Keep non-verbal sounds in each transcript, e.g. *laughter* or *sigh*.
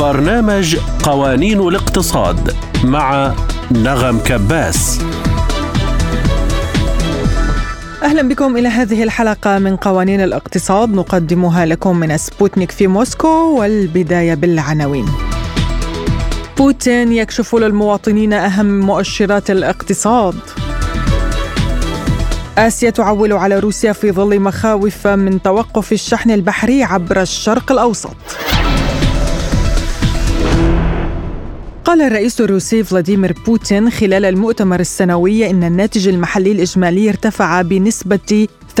برنامج قوانين الاقتصاد مع نغم كباس أهلا بكم إلى هذه الحلقة من قوانين الاقتصاد نقدمها لكم من سبوتنيك في موسكو والبداية بالعناوين. بوتين يكشف للمواطنين أهم مؤشرات الاقتصاد. آسيا تعول على روسيا في ظل مخاوف من توقف الشحن البحري عبر الشرق الأوسط. قال الرئيس الروسي فلاديمير بوتين خلال المؤتمر السنوي إن الناتج المحلي الإجمالي ارتفع بنسبة 3.5%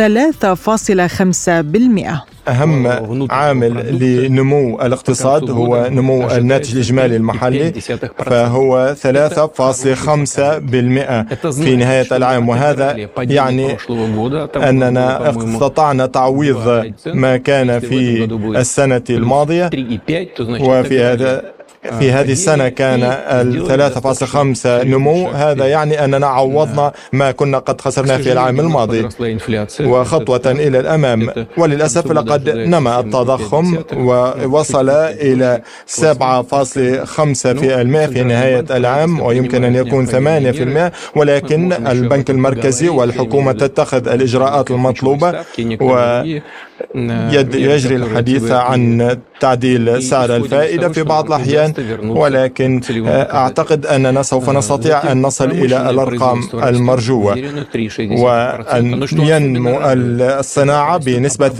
أهم عامل لنمو الاقتصاد هو نمو الناتج الإجمالي المحلي فهو 3.5% في نهاية العام وهذا يعني أننا استطعنا تعويض ما كان في السنة الماضية وفي هذا في هذه السنة كان ال 3.5 نمو. هذا يعني أننا عوضنا ما كنا قد خسرناه في العام الماضي. وخطوة إلى الأمام. وللأسف لقد نمأ التضخم ووصل إلى 7.5% في نهاية العام ويمكن أن يكون 8% ولكن البنك المركزي والحكومة تتخذ الإجراءات المطلوبة و يجري الحديث عن تعديل سعر الفائدة في بعض الأحيان ولكن أعتقد أننا سوف نستطيع أن نصل إلى الأرقام المرجوة وأن ينمو الصناعة بنسبة 3.6%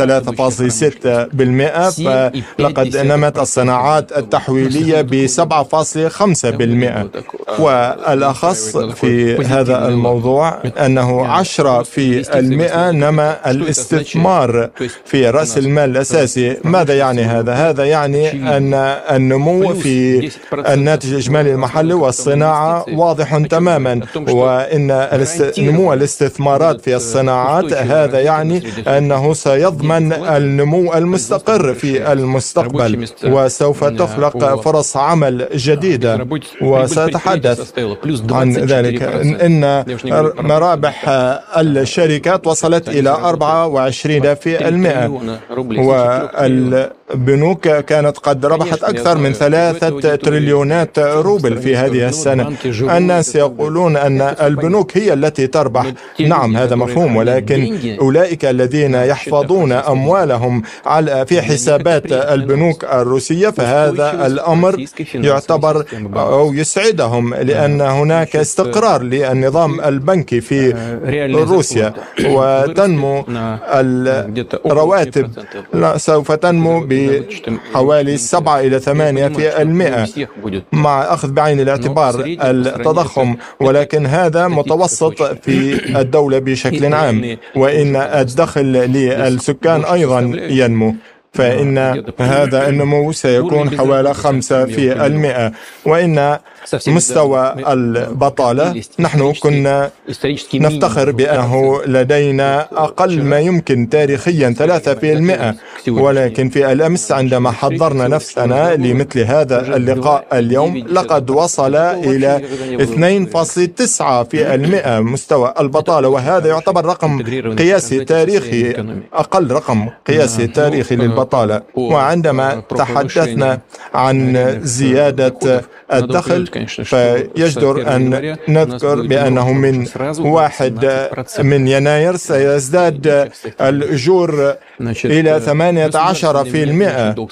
فلقد نمت الصناعات التحويلية ب 7.5% والأخص في هذا الموضوع أنه 10 في المئة نما الاستثمار في رأس المال الأساسي. ماذا يعني هذا؟ هذا يعني أن النمو في الناتج الإجمالي المحلي والصناعة واضح تماما وإن نمو الاستثمارات في الصناعات هذا يعني أنه سيضمن النمو المستقر في المستقبل وسوف تخلق فرص عمل جديدة وسأتحدث عن ذلك. إن مرابح الشركات وصلت إلى 24 في المئة والبنوك كانت قد ربحت أكثر من ثلاثة تريليونات روبل في هذه السنة. الناس يقولون أن البنوك هي التي تربح. نعم هذا مفهوم ولكن أولئك الذين يحفظون أموالهم على في حسابات البنوك الروسية فهذا الأمر يعتبر أو يسعدهم لأن هناك استقرار للنظام البنكي في روسيا. وتنمو الرواتب. سوف تنمو بحوالي 7 إلى 8 في المئة. مع أخذ بعين الاعتبار التضخم ولكن هذا متوسط في الدولة بشكل *laughs* عام. وإن الدخل للسكان أيضا ينمو. فإن هذا النمو سيكون حوالي خمسة في المئة. وإن مستوى البطالة. نحن كنا نفتخر بأنه لدينا أقل ما يمكن تاريخيا ثلاثة في المئة. ولكن في الأمس عندما حضرنا نفسنا لمثل هذا اللقاء اليوم لقد وصل إلى 2.9 في المئة مستوى البطالة. وهذا يعتبر رقم قياسي تاريخي أقل رقم قياسي تاريخي للبطالة. وعندما تحدثنا عن زيادة الدخل فيجدر أن نذكر بأنه من واحد من يناير سيزداد الأجور إلى 18 في المئة.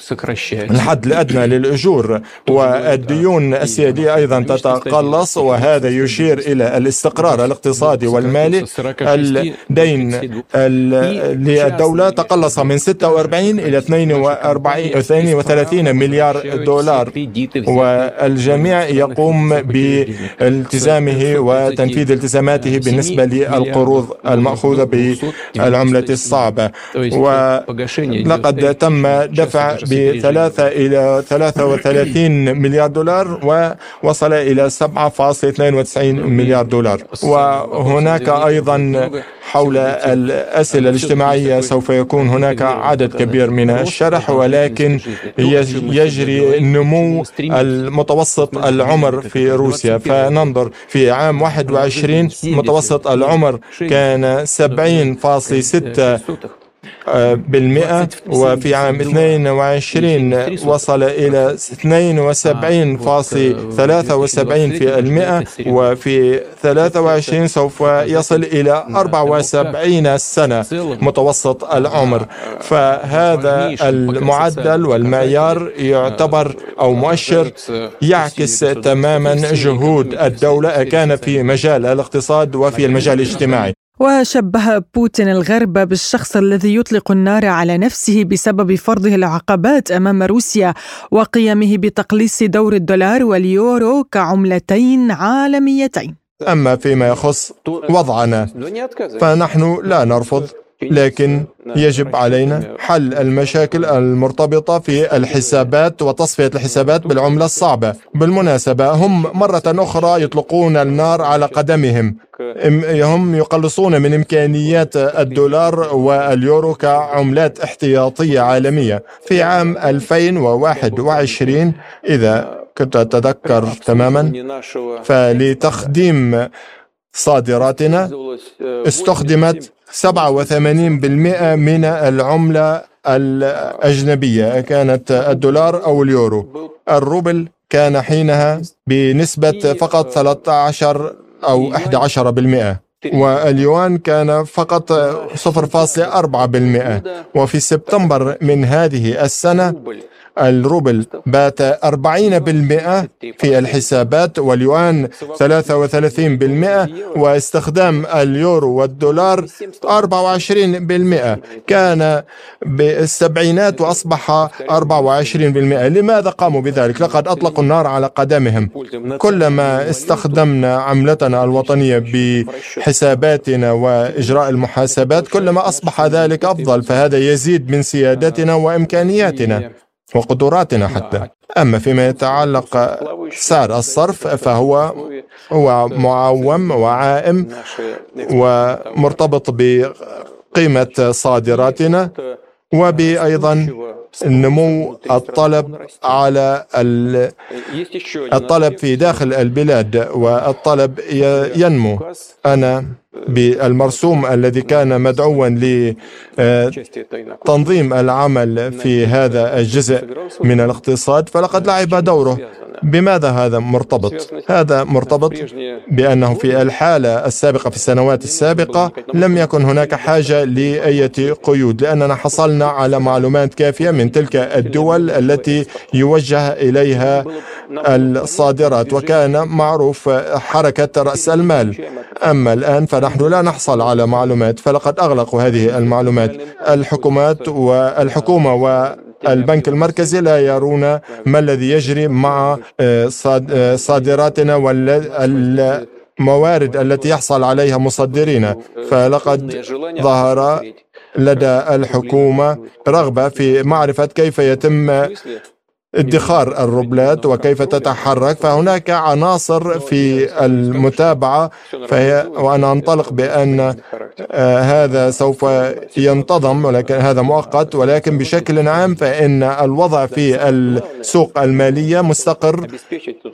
الحد الأدنى للأجور. والديون السيادية أيضا تتقلص وهذا يشير إلى الاستقرار الاقتصادي والمالي. الدين للدولة تقلص من 46 إلى 42 32 مليار دولار. والجميع يقوم بالتزامه وتنفيذ التزاماته بالنسبة للقروض المأخوذة بالعملة الصعبة ولقد تم دفع بثلاثة إلى 33 مليار دولار ووصل إلى 7.92 مليار دولار وهناك أيضا حول الأسئلة الاجتماعية سوف يكون هناك عدد كبير من الشرح ولكن يجري نمو المتوسط العمر في روسيا فننظر في عام 21 متوسط العمر كان 70.6 بالمئة وفي عام 22 وصل إلى 72.73 في المئة وفي 23 سوف يصل إلى 74 سنة متوسط العمر. فهذا المعدل والمعيار يعتبر أو مؤشر يعكس تماما جهود الدولة كان في مجال الاقتصاد وفي المجال الاجتماعي. وشبه بوتين الغرب بالشخص الذي يطلق النار على نفسه بسبب فرضه العقبات أمام روسيا وقيامه بتقليص دور الدولار واليورو كعملتين عالميتين. أما فيما يخص وضعنا فنحن لا نرفض لكن يجب علينا حل المشاكل المرتبطة في الحسابات وتصفية الحسابات بالعملة الصعبة. بالمناسبة هم مرة أخرى يطلقون النار على قدمهم. هم يقلصون من إمكانيات الدولار واليورو كعملات احتياطية عالمية. في عام 2021 إذا كنت أتذكر تماما فلتخديم صادراتنا استخدمت 87% من العملة الأجنبية كانت الدولار أو اليورو. الروبل كان حينها بنسبة فقط 13 أو 11% واليوان كان فقط 0.4% وفي سبتمبر من هذه السنة الروبل بات 40% في الحسابات واليوان 33% واستخدام اليورو والدولار 24% كان بالسبعينات وأصبح 24% لماذا قاموا بذلك؟ لقد أطلقوا النار على قدمهم. كلما استخدمنا عملتنا الوطنية بحساباتنا وإجراء المحاسبات كلما أصبح ذلك أفضل فهذا يزيد من سيادتنا وإمكانياتنا. وقدراتنا حتى. أما فيما يتعلق سعر الصرف فهو هو معوم وعائم ومرتبط بقيمة صادراتنا وبأيضا نمو الطلب على الطلب في داخل البلاد والطلب ينمو. أنا بالمرسوم الذي كان مدعوا لتنظيم العمل في هذا الجزء من الاقتصاد فلقد لعب دوره. بماذا هذا مرتبط؟ هذا مرتبط بأنه في الحالة السابقة في السنوات السابقة لم يكن هناك حاجة لأية قيود لأننا حصلنا على معلومات كافية من تلك الدول التي يوجه إليها الصادرات وكان معروف حركة رأس المال. أما الآن فنحن لا نحصل على معلومات فلقد أغلقوا هذه المعلومات. الحكومات والحكومة و البنك المركزي لا يرون ما الذي يجري مع آه، آه، صادراتنا والموارد التي يحصل عليها مصدرين. فلقد ظهر لدى الحكومة رغبة في معرفة كيف يتم ادخار الروبلات وكيف تتحرك. فهناك عناصر في المتابعة فهي وأنا أنطلق بأن هذا سوف ينتظم ولكن هذا مؤقت ولكن بشكل عام فإن الوضع في السوق المالية مستقر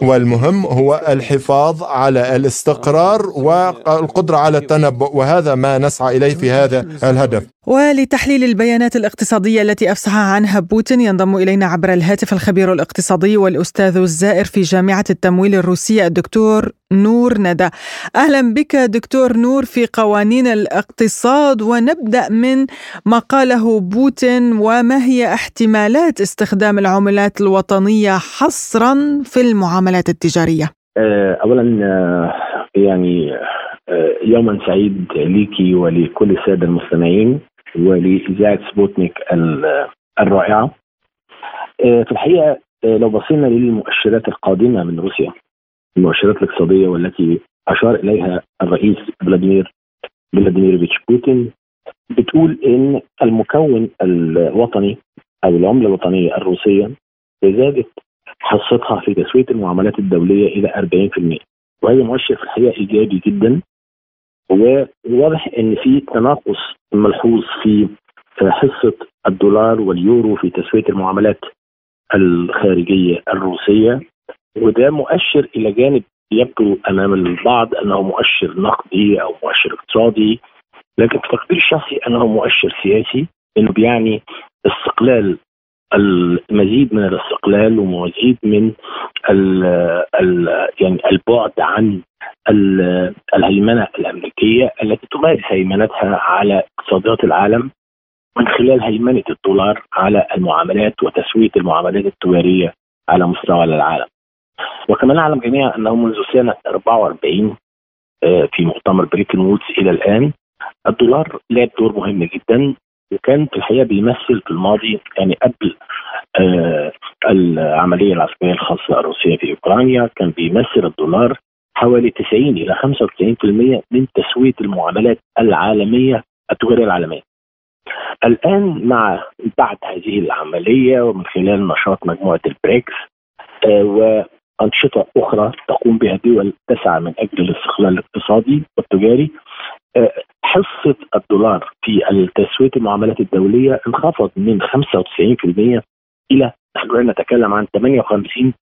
والمهم هو الحفاظ على الاستقرار والقدرة على التنبؤ وهذا ما نسعى إليه في هذا الهدف. ولتحليل البيانات الاقتصادية التي أفصح عنها بوتين ينضم إلينا عبر الهاتف الخبير الاقتصادي والأستاذ الزائر في جامعة التمويل الروسية الدكتور نور ندى. أهلا بك دكتور نور في قوانين الاقتصاد ونبدأ من ما قاله بوتين وما هي احتمالات استخدام العملات الوطنية حصرا في المعاملات التجارية؟ آه، أولا آه، يعني آه، يوما سعيد ليكي ولكل السادة المستمعين ولإذاعة سبوتنيك الرائعة. في الحقيقة لو بصينا للمؤشرات القادمة من روسيا المؤشرات الاقتصادية والتي أشار إليها الرئيس فلاديمير فلاديميروفيتش بوتين بتقول إن المكون الوطني أو العملة الوطنية الروسية زادت حصتها في تسوية المعاملات الدولية إلى 40% وهذا مؤشر في الحقيقة إيجابي جدا. وواضح إن في تناقص ملحوظ في حصة الدولار واليورو في تسوية المعاملات الخارجية الروسية. وده مؤشر إلى جانب يبدو أمام البعض أنه مؤشر نقدي أو مؤشر اقتصادي لكن في تقديري الشخصي أنه مؤشر سياسي إنه بيعني استقلال المزيد من الاستقلال ومزيد من ال ال يعني البعد عن الهيمنة الأمريكية التي تمارس هيمنتها على اقتصاديات العالم من خلال هيمنة الدولار على المعاملات وتسوية المعاملات التجاريه على مستوى العالم. وكما نعلم جميعا انه منذ سنة 44 آه، في مؤتمر بريتون وودز إلى الآن الدولار لعب دور مهم جدا وكان في الحقيقة بيمثل في الماضي يعني قبل آه العملية العسكرية الخاصة الروسية في أوكرانيا كان بيمثل الدولار حوالي 90 إلى 95% من تسوية المعاملات العالمية التجارية العالمية. الآن مع بعد هذه العملية ومن خلال نشاط مجموعة البريكس آه وانشطه أخرى تقوم بها دول تسعى من أجل الاستقلال الاقتصادي والتجاري. آه حصة الدولار في تسويه المعاملات الدولية انخفض من 95% إلى نحن نتكلم عن 58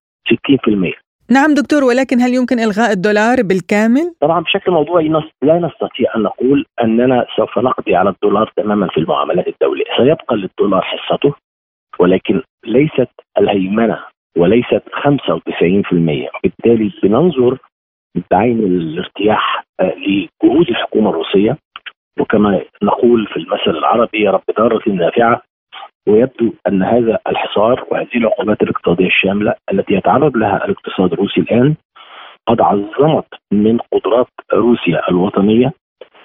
60% نعم دكتور ولكن هل يمكن إلغاء الدولار بالكامل؟ طبعا بشكل موضوعي لا نستطيع أن نقول أننا سوف نقضي على الدولار تماما في المعاملات الدولية، سيبقى للدولار حصته ولكن ليست الهيمنة وليست 95% وبالتالي بننظر بعين الارتياح آه، لجهود الحكومة الروسية. وكما نقول في المثل العربي رب دارة نافعة. ويبدو أن هذا الحصار وهذه العقوبات الاقتصادية الشاملة التي يتعرض لها الاقتصاد الروسي الآن قد عظمت من قدرات روسيا الوطنية.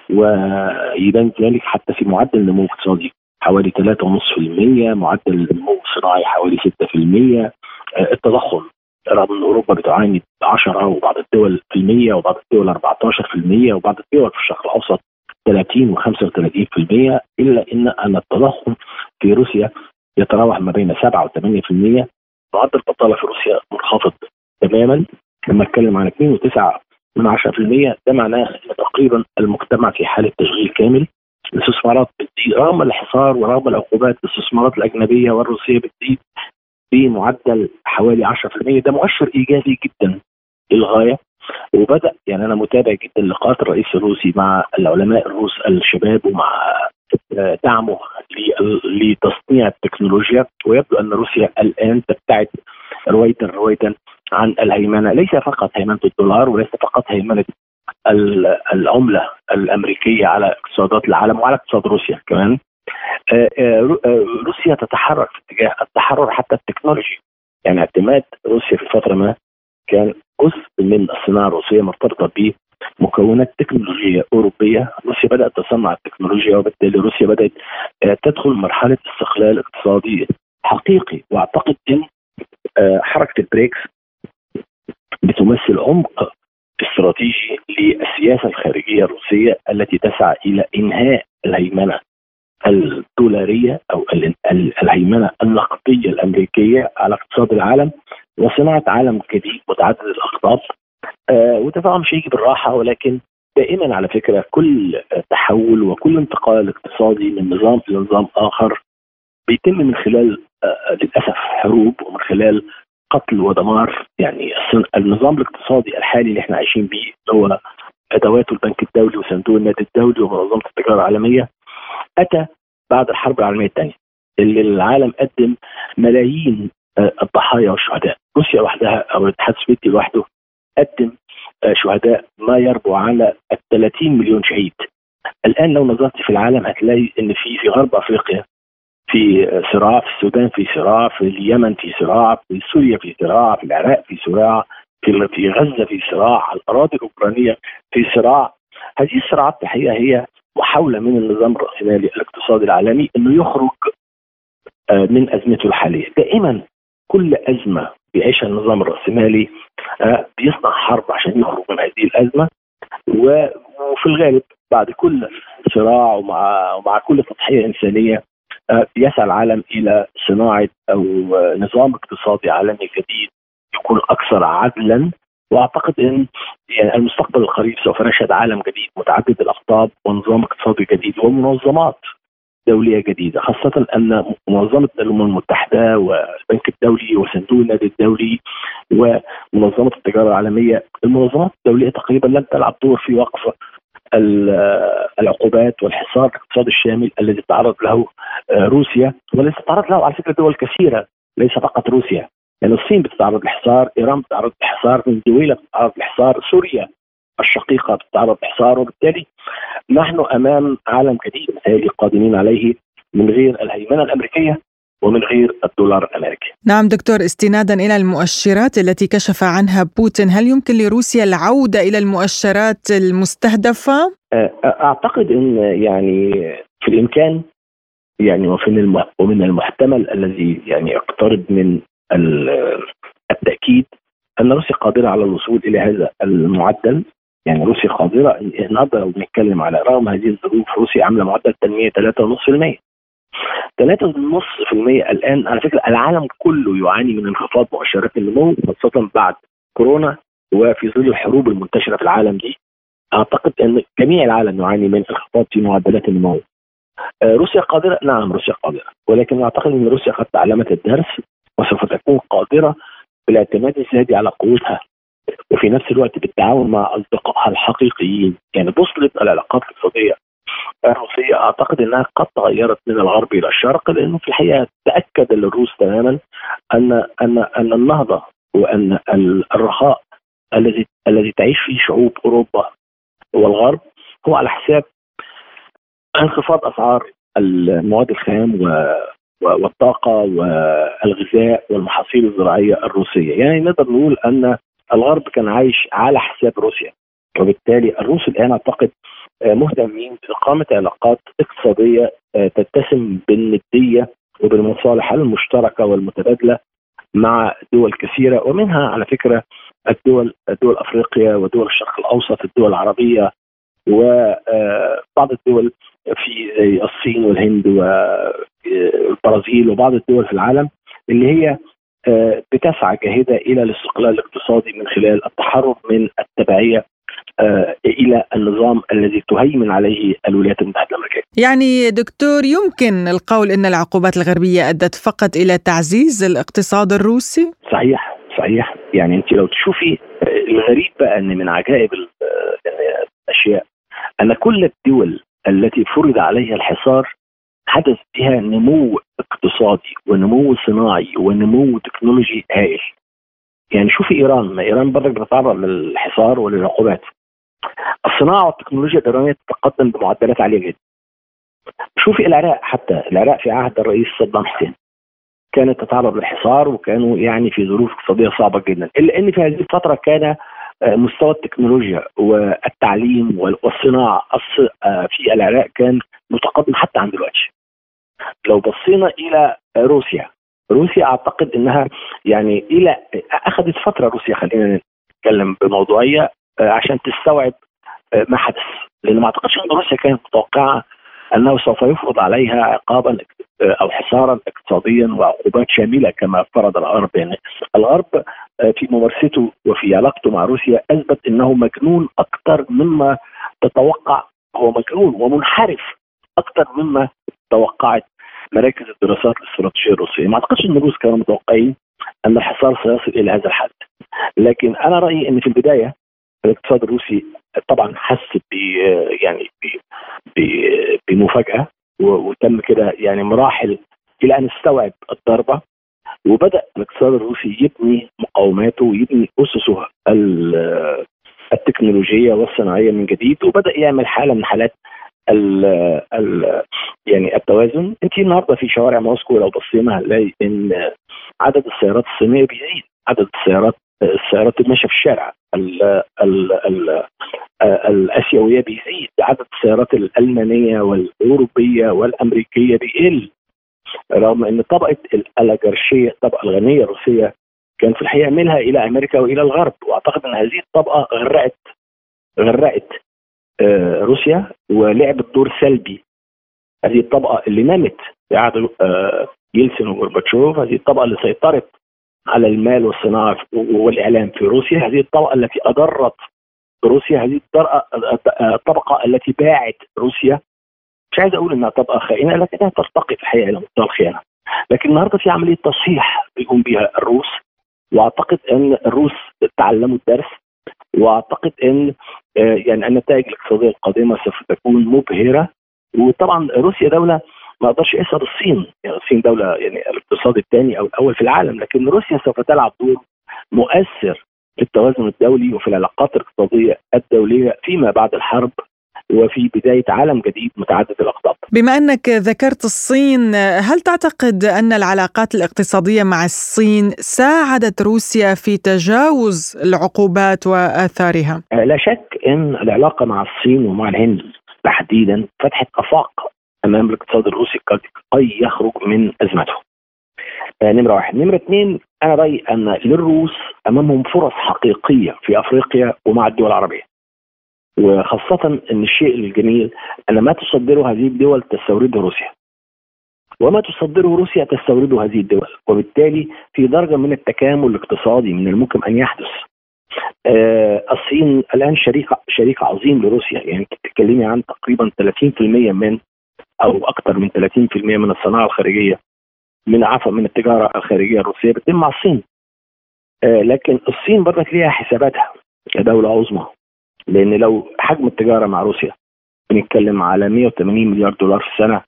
ويبان ذلك حتى في معدل النمو الاقتصادي حوالي 3.5% معدل النمو الصناعي حوالي 6% التضخم رغم إن أوروبا بتعاني 10 وبعض الدول في المية وبعض الدول 14% وبعض الدول في الشرق الأوسط 30 و35% إلا إن أن التضخم في روسيا يتراوح ما بين 7 و 8% معدل البطالة في روسيا منخفض تماما. لما اتكلم عن 2.9 من 10% ده معناه إن تقريبا المجتمع في حالة تشغيل كامل. الاستثمارات بتزيد رغم الحصار ورغم العقوبات الاستثمارات الأجنبية والروسية بتزيد بمعدل حوالي 10% ده مؤشر إيجابي جدا للغاية وبدأ يعني أنا متابع جدا لقاءات الرئيس الروسي مع العلماء الروس الشباب ومع دعمه لتصنيع التكنولوجيا. ويبدو أن روسيا الآن تبتعد رويدا رويدا عن الهيمنة. ليس فقط هيمنة الدولار وليس فقط هيمنة العملة الأمريكية على اقتصادات العالم وعلى اقتصاد روسيا كمان. آه، آه، آه، روسيا تتحرك في اتجاه التحرر حتى التكنولوجي. يعني اعتماد روسيا في فترة ما كان جزء من الصناعة الروسية مرتبطة بمكونات تكنولوجية أوروبية، روسيا بدأت تصنع التكنولوجيا وبالتالي روسيا بدأت تدخل مرحلة استقلال اقتصادي حقيقي. وأعتقد إن حركة البريكس بتمثل عمق استراتيجي للسياسة الخارجية الروسية التي تسعى إلى إنهاء الهيمنة الدولارية أو الهيمنة النقدية الأمريكية على اقتصاد العالم وصناعة عالم جديد متعدد الأقطاب. آه هيجي بالراحة ولكن دائما على فكرة كل تحول وكل انتقال اقتصادي من نظام إلى نظام آخر بيتم من خلال آه للأسف حروب ومن خلال قتل ودمار يعني النظام الاقتصادي الحالي اللي إحنا عايشين بيه هو أدوات البنك الدولي وصندوق النادي الدولي ومنظمة التجارة العالمية أتى بعد الحرب العالمية الثانية اللي العالم قدم ملايين آه، الضحايا والشهداء. روسيا وحدها أو الاتحاد السوفيتي لوحده قدم آه، شهداء ما يربو على ال 30 مليون شهيد. الآن لو نظرت في العالم هتلاقي إن في في غرب أفريقيا في صراع في السودان في صراع في اليمن في صراع في سوريا في صراع في العراق في صراع في في غزة في صراع الأراضي الأوكرانية في صراع. هذه الصراعات الحقيقة هي محاولة من النظام الرأسمالي الاقتصادي العالمي إنه يخرج آه، من أزمته الحالية. دائما كل أزمة بيعيشها النظام الرأسمالي آه، بيصنع حرب عشان يخرج من هذه الأزمة. وفي الغالب بعد كل صراع ومع ومع كل تضحية إنسانية يسعى العالم إلى صناعة أو نظام اقتصادي عالمي جديد يكون أكثر عدلا. وأعتقد إن يعني المستقبل القريب سوف نشهد عالم جديد متعدد الأقطاب ونظام اقتصادي جديد ومنظمات دولية جديدة خاصة أن منظمة الأمم المتحدة والبنك الدولي وصندوق النادي الدولي ومنظمة التجارة العالمية المنظمات الدولية تقريبا لم تلعب دور في وقف العقوبات والحصار الاقتصادي الشامل الذي تعرض له آه، روسيا والذي تتعرض له على فكرة دول كثيرة ليس فقط روسيا. يعني الصين بتتعرض للحصار، إيران بتتعرض للحصار، فنزويلا بتتعرض للحصار، سوريا الشقيقة بتتعرض للحصار وبالتالي نحن أمام عالم جديد قادمين عليه من غير الهيمنة الأمريكية. ومن غير الدولار الامريكي. نعم دكتور استنادا إلى المؤشرات التي كشف عنها بوتين، هل يمكن لروسيا العودة إلى المؤشرات المستهدفة؟ أعتقد إن يعني في الإمكان يعني وفي ومن المحتمل الذي يعني يقترب من التأكيد أن روسيا قادرة على الوصول إلى هذا المعدل يعني روسيا قادرة النهارده لو بنتكلم على رغم هذه الظروف روسيا عاملة معدل تنمية 3.5% 3.5% الآن. على فكرة العالم كله يعاني من انخفاض مؤشرات النمو خاصة بعد كورونا وفي ظل الحروب المنتشرة في العالم دي. أعتقد إن جميع العالم يعاني من انخفاض في معدلات النمو. آه، روسيا قادرة؟ نعم روسيا قادرة. ولكن أعتقد إن روسيا قد تعلمت الدرس وسوف تكون قادرة بالاعتماد الزيادي على قوتها. وفي نفس الوقت بالتعاون مع أصدقائها الحقيقيين. يعني بوصله العلاقات الاقتصاديه الروسيه أعتقد إنها قد تغيرت من الغرب إلى الشرق لأنه في الحقيقة تأكد الروس تماما ان ان أن النهضة وأن الرخاء الذي الذي تعيش فيه شعوب أوروبا والغرب هو على حساب انخفاض أسعار المواد الخام والطاقة والغذاء والمحاصيل الزراعية الروسية، يعني نقدر نقول أن الغرب كان عايش على حساب روسيا وبالتالي الروس الآن أعتقد آه، مهتمين باقامه علاقات اقتصادية آه، تتسم بالندية وبالمصالح المشتركة والمتبادلة مع دول كثيرة ومنها على فكرة الدول دول أفريقيا ودول الشرق الأوسط الدول العربية وبعض آه، الدول في زي الصين والهند والبرازيل وبعض الدول في العالم اللي هي بتسعى جاهدة إلى الاستقلال الاقتصادي من خلال التحرر من التبعية آه، إلى النظام الذي تهيمن عليه الولايات المتحدة الأمريكية. يعني دكتور يمكن القول إن العقوبات الغربية أدت فقط إلى تعزيز الاقتصاد الروسي؟ صحيح صحيح يعني أنت لو تشوفي الغريب بقى إن من عجائب الأشياء أن كل الدول التي فرض عليها الحصار حدث بها نمو اقتصادي ونمو صناعي ونمو تكنولوجي هائل يعني شوفي إيران ما إيران برضك بتتعرض للحصار وللعقوبات. الصناعة والتكنولوجيا الإيرانية تتقدم بمعدلات عالية جدا. شوفي العراق حتى العراق في عهد الرئيس صدام حسين. كانت تتعرض للحصار وكانوا يعني في ظروف اقتصادية صعبة جدا. إلا إن في هذه الفترة كان آه، مستوى التكنولوجيا والتعليم والصناعة آه، في العراق كان متقدم حتى عن دلوقتي. لو بصينا إلى روسيا روسيا أعتقد إنها يعني إلى أخذت فترة روسيا خلينا نتكلم بموضوعية آه، عشان تستوعب آه، ما حدث. لأن ما أعتقدش إن روسيا كانت متوقعة أنه سوف يفرض عليها عقابا آه، أو حصارا اقتصاديا وعقوبات شاملة كما فرض الغرب. يعني الغرب في ممارسته وفي علاقته مع روسيا أثبت إنه مجنون أكثر مما تتوقع. هو مجنون ومنحرف أكثر مما توقعت. مراكز الدراسات الاستراتيجية الروسية. ما أعتقدش إن الروس كانوا متوقعين أن الحصار سيصل إلى هذا الحد. لكن أنا رأيي إن في البداية الاقتصاد الروسي طبعا حس ب يعني بمفاجأة وتم كده يعني مراحل إلى أن استوعب الضربة. وبدأ الاقتصاد الروسي يبني مقاوماته ويبني أسسه التكنولوجية والصناعية من جديد. وبدأ يعمل حاله من حالات ال ال يعني التوازن. انت النهارده في شوارع موسكو لو بصينا هنلاقي ان عدد السيارات الصينية بيزيد عدد السيارات السيارات اللي ماشية في الشارع ال ال ال الآسيوية بيزيد عدد السيارات الألمانية والأوروبية والأمريكية بيقل. رغم إن طبقة الاجرشيه الطبقة الغنية الروسية كان في الحقيقة منها إلى أمريكا وإلى الغرب. وأعتقد إن هذه الطبقة غرقت غرقت روسيا ولعبت دور سلبي. هذه الطبقة اللي نمت عهد آه، يلسن وغورباتشوف هذه الطبقة اللي سيطرت على المال والصناعة والإعلام في روسيا. هذه الطبقة التي أضرت روسيا. هذه الطبقة التي باعت روسيا. مش عايز أقول إنها طبقة خائنة لكنها ترتقي في الحقيقة إلى مستوى الخيانة. لكن النهارده في عملية تصحيح بيقوم بها الروس. وأعتقد أن الروس تعلموا الدرس. واعتقد إن يعني النتائج الاقتصاديه القادمه سوف تكون مبهرة. وطبعا روسيا دولة ما أقدرش اسال الصين. يعني الصين دولة يعني الاقتصاد الثاني أو الأول في العالم لكن روسيا سوف تلعب دور مؤثر في التوازن الدولي وفي العلاقات الاقتصادية الدولية فيما بعد الحرب وفي بداية عالم جديد متعدد الأقطاب. بما أنك ذكرت الصين، هل تعتقد أن العلاقات الاقتصادية مع الصين ساعدت روسيا في تجاوز العقوبات وآثارها؟ لا شك إن العلاقة مع الصين ومع الهند تحديدا فتحت آفاق أمام الاقتصاد الروسي كي يخرج من ازمته. آه، نمرة واحد، نمرة اثنين أنا رأيي أن للروس أمامهم فرص حقيقية في أفريقيا ومع الدول العربية. وخاصة أن الشيء الجميل أن ما تصدره هذه الدول تستورده روسيا. وما تصدره روسيا تستورده هذه الدول. وبالتالي في درجة من التكامل الاقتصادي من الممكن أن يحدث. آه الصين الآن شريك شريك عظيم لروسيا. يعني تتكلمي عن تقريبا 30% من أو أكثر من 30% من الصناعة الخارجية من عفوا من التجارة الخارجية الروسية بتتم مع الصين. آه لكن الصين برضك ليها حساباتها. كدولة عظمى. لأن لو حجم التجارة مع روسيا بنتكلم على 180 مليار دولار في السنة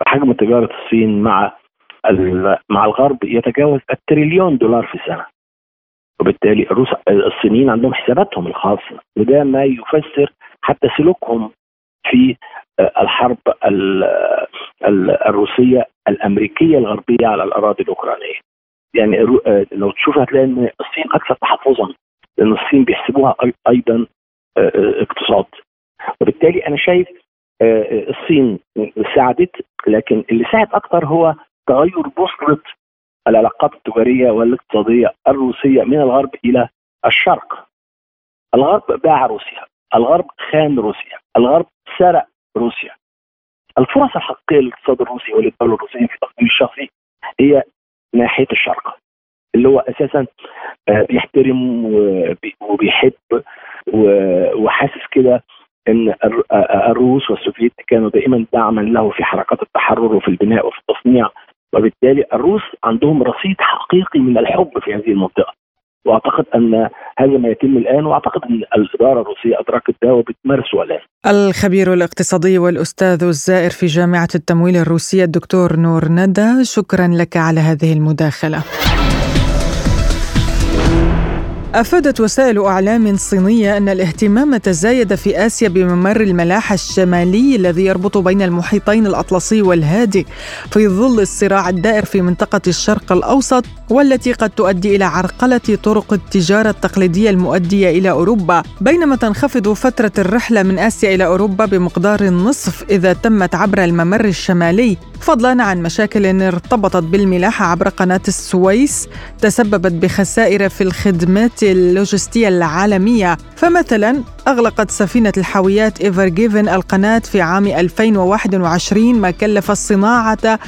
فحجم تجارة الصين مع مع الغرب يتجاوز التريليون دولار في السنة وبالتالي الروس الصينيين عندهم حساباتهم الخاصة وده ما يفسر حتى سلوكهم في الحرب الروسية الأمريكية الغربية على الأراضي الأوكرانية. يعني لو تشوف هتلاقي إن الصين أكثر تحفظا لأن الصين بيحسبوها أيضا اقتصاد وبالتالي أنا شايف آه، آه، الصين ساعدت لكن اللي ساعد أكثر هو تغير بوصله العلاقات التجاريه والاقتصادية الروسية من الغرب إلى الشرق. الغرب باع روسيا، الغرب خان روسيا، الغرب سرق روسيا. الفرص الحقيقية للاقتصاد الروسي وللدولة الروسية في تقديري الشخصي هي ناحية الشرق. اللي هو أساسا آه، بيحترم وبيحب وحاسس كده إن الروس والسوفيت كانوا دائما دعما له في حركات التحرر وفي البناء وفي التصنيع وبالتالي الروس عندهم رصيد حقيقي من الحب في هذه المنطقة وأعتقد أن هذا ما يتم الآن وأعتقد أن الإدارة الروسية أدركت ده وبتمارسه الآن. الخبير الاقتصادي والأستاذ الزائر في جامعة التمويل الروسية الدكتور نور ندى شكرا لك على هذه المداخلة. أفادت وسائل أعلام صينية أن الاهتمام تزايد في آسيا بممر الملاحة الشمالي الذي يربط بين المحيطين الأطلسي والهادي في ظل الصراع الدائر في منطقة الشرق الأوسط والتي قد تؤدي إلى عرقلة طرق التجارة التقليدية المؤدية إلى أوروبا. بينما تنخفض فترة الرحلة من آسيا إلى أوروبا بمقدار النصف إذا تمت عبر الممر الشمالي. فضلا عن مشاكل ارتبطت بالملاحة عبر قناة السويس تسببت بخسائر في الخدمات اللوجستية العالمية. فمثلا أغلقت سفينة الحاويات إيفر جيفن القناة في عام 2021 ما كلف الصناعة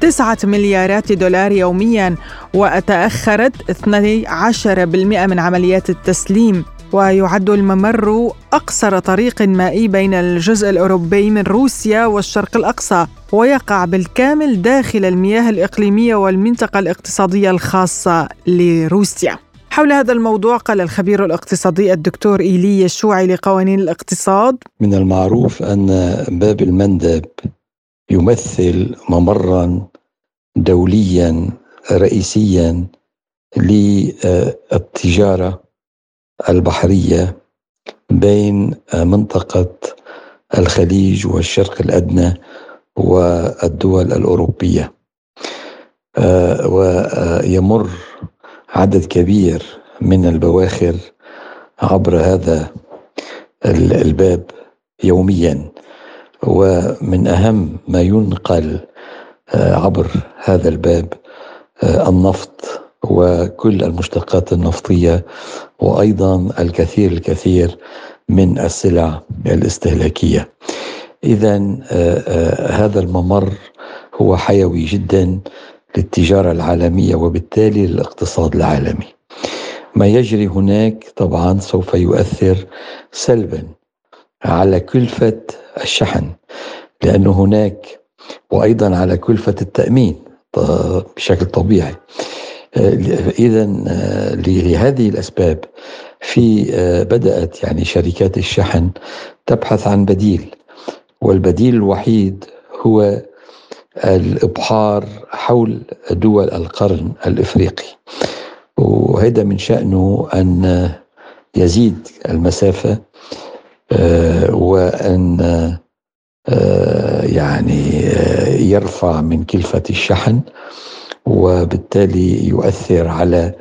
9 مليارات دولار يوميا وتأخرت 12% من عمليات التسليم. ويعد الممر أقصر طريق مائي بين الجزء الأوروبي من روسيا والشرق الأقصى ويقع بالكامل داخل المياه الإقليمية والمنطقة الاقتصادية الخاصة لروسيا. حول هذا الموضوع قال الخبير الاقتصادي الدكتور إيلي الشوعي لقوانين الاقتصاد. من المعروف أن باب المندب يمثل ممرا دوليا رئيسيا للتجارة البحرية بين منطقة الخليج والشرق الأدنى والدول الأوروبية. آه، ويمر عدد كبير من البواخر عبر هذا الباب يوميا ومن أهم ما ينقل آه، عبر هذا الباب آه، النفط وكل المشتقات النفطية وأيضا الكثير الكثير من السلع الاستهلاكية. اذا آه، هذا الممر هو حيوي جدا للتجارة العالمية وبالتالي للاقتصاد العالمي. ما يجري هناك طبعا سوف يؤثر سلبا على كلفة الشحن لأنه هناك وأيضا على كلفة التأمين بشكل طبيعي اذا لهذه الأسباب في بدأت يعني شركات الشحن تبحث عن بديل والبديل الوحيد هو الإبحار حول دول القرن الإفريقي. وهذا من شأنه أن يزيد المسافة آه، وأن آه، يعني آه، يرفع من كلفة الشحن وبالتالي يؤثر على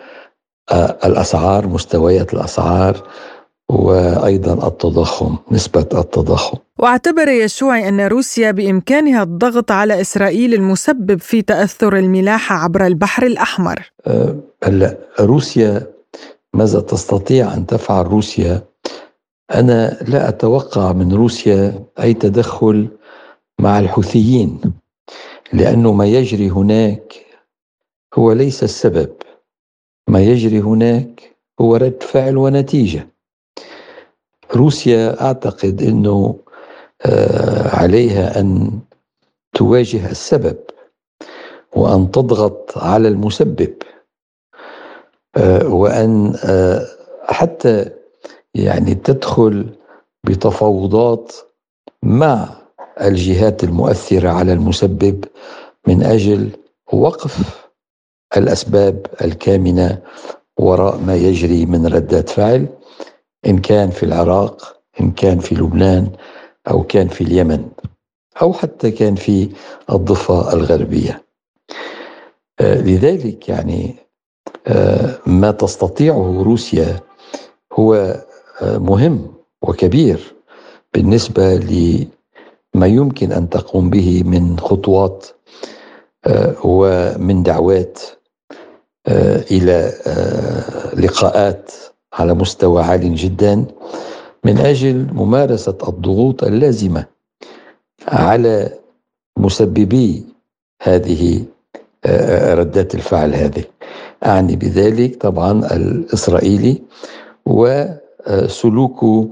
الأسعار مستويات الأسعار. وأيضا التضخم نسبة التضخم. واعتبر يشوعي أن روسيا بإمكانها الضغط على إسرائيل المسبب في تأثر الملاحه عبر البحر الأحمر. هلا روسيا ماذا تستطيع أن تفعل روسيا؟ أنا لا أتوقع من روسيا أي تدخل مع الحوثيين لأنه ما يجري هناك هو ليس السبب. ما يجري هناك هو رد فعل ونتيجة. روسيا أعتقد إنه آه، عليها أن تواجه السبب وأن تضغط على المسبب آه، وأن آه، حتى يعني تدخل بتفاوضات مع الجهات المؤثرة على المسبب من أجل وقف الأسباب الكامنة وراء ما يجري من ردات فعل. إن كان في العراق إن كان في لبنان أو كان في اليمن أو حتى كان في الضفة الغربية. آه، لذلك يعني آه، ما تستطيعه روسيا هو آه، مهم وكبير بالنسبة لما يمكن أن تقوم به من خطوات ومن دعوات إلى لقاءات على مستوى عال جدا من أجل ممارسة الضغوط اللازمة على مسببي هذه آه، ردات الفعل هذه. أعني بذلك طبعا الإسرائيلي وسلوكه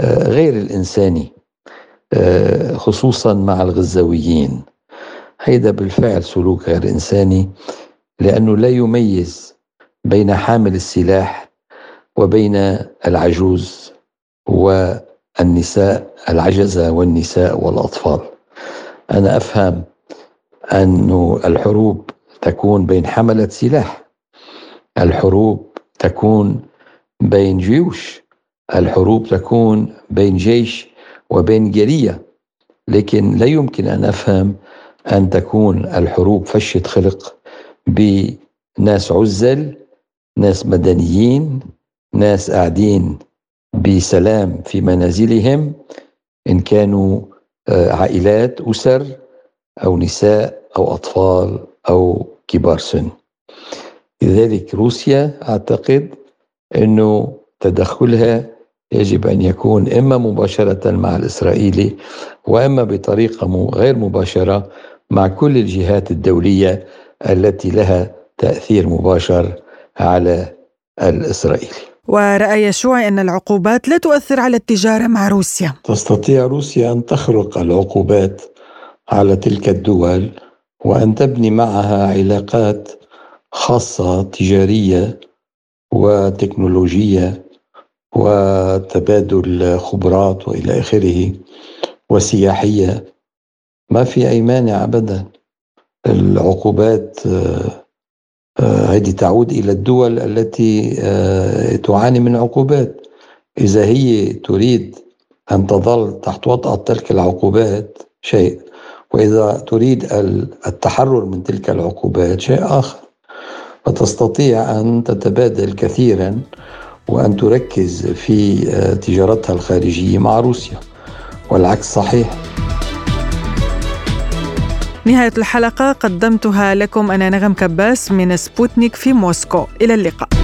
آه، غير الانساني آه، خصوصا مع الغزاويين. هيدا بالفعل سلوك غير إنساني لأنه لا يميز بين حامل السلاح وبين العجوز والنساء العجزة والنساء والأطفال. أنا أفهم أن الحروب تكون بين حملة سلاح الحروب تكون بين جيوش الحروب تكون بين جيش وبين جرية لكن لا يمكن أن أفهم أن تكون الحروب فشة خلق بناس عزل ناس مدنيين ناس قاعدين بسلام في منازلهم إن كانوا آه، عائلات أسر أو نساء أو أطفال أو كبار سن. لذلك روسيا أعتقد أنه تدخلها يجب أن يكون إما مباشرة مع الإسرائيلي وإما بطريقة غير مباشرة مع كل الجهات الدولية التي لها تأثير مباشر على الإسرائيلي. ورأى يشوع أن العقوبات لا تؤثر على التجارة مع روسيا. تستطيع روسيا أن تخرق العقوبات على تلك الدول وأن تبني معها علاقات خاصة تجارية وتكنولوجية وتبادل خبرات وإلى آخره وسياحية. ما في اي مانع ابدا. العقوبات هذه تعود إلى الدول التي آه، تعاني من عقوبات. إذا هي تريد أن تظل تحت وطأة تلك العقوبات شيء. وإذا تريد التحرر من تلك العقوبات شيء آخر. فتستطيع أن تتبادل كثيرا وأن تركز في آه، تجارتها الخارجية مع روسيا. والعكس صحيح. نهاية الحلقة قدمتها لكم أنا نغم كباس من سبوتنيك في موسكو. إلى اللقاء.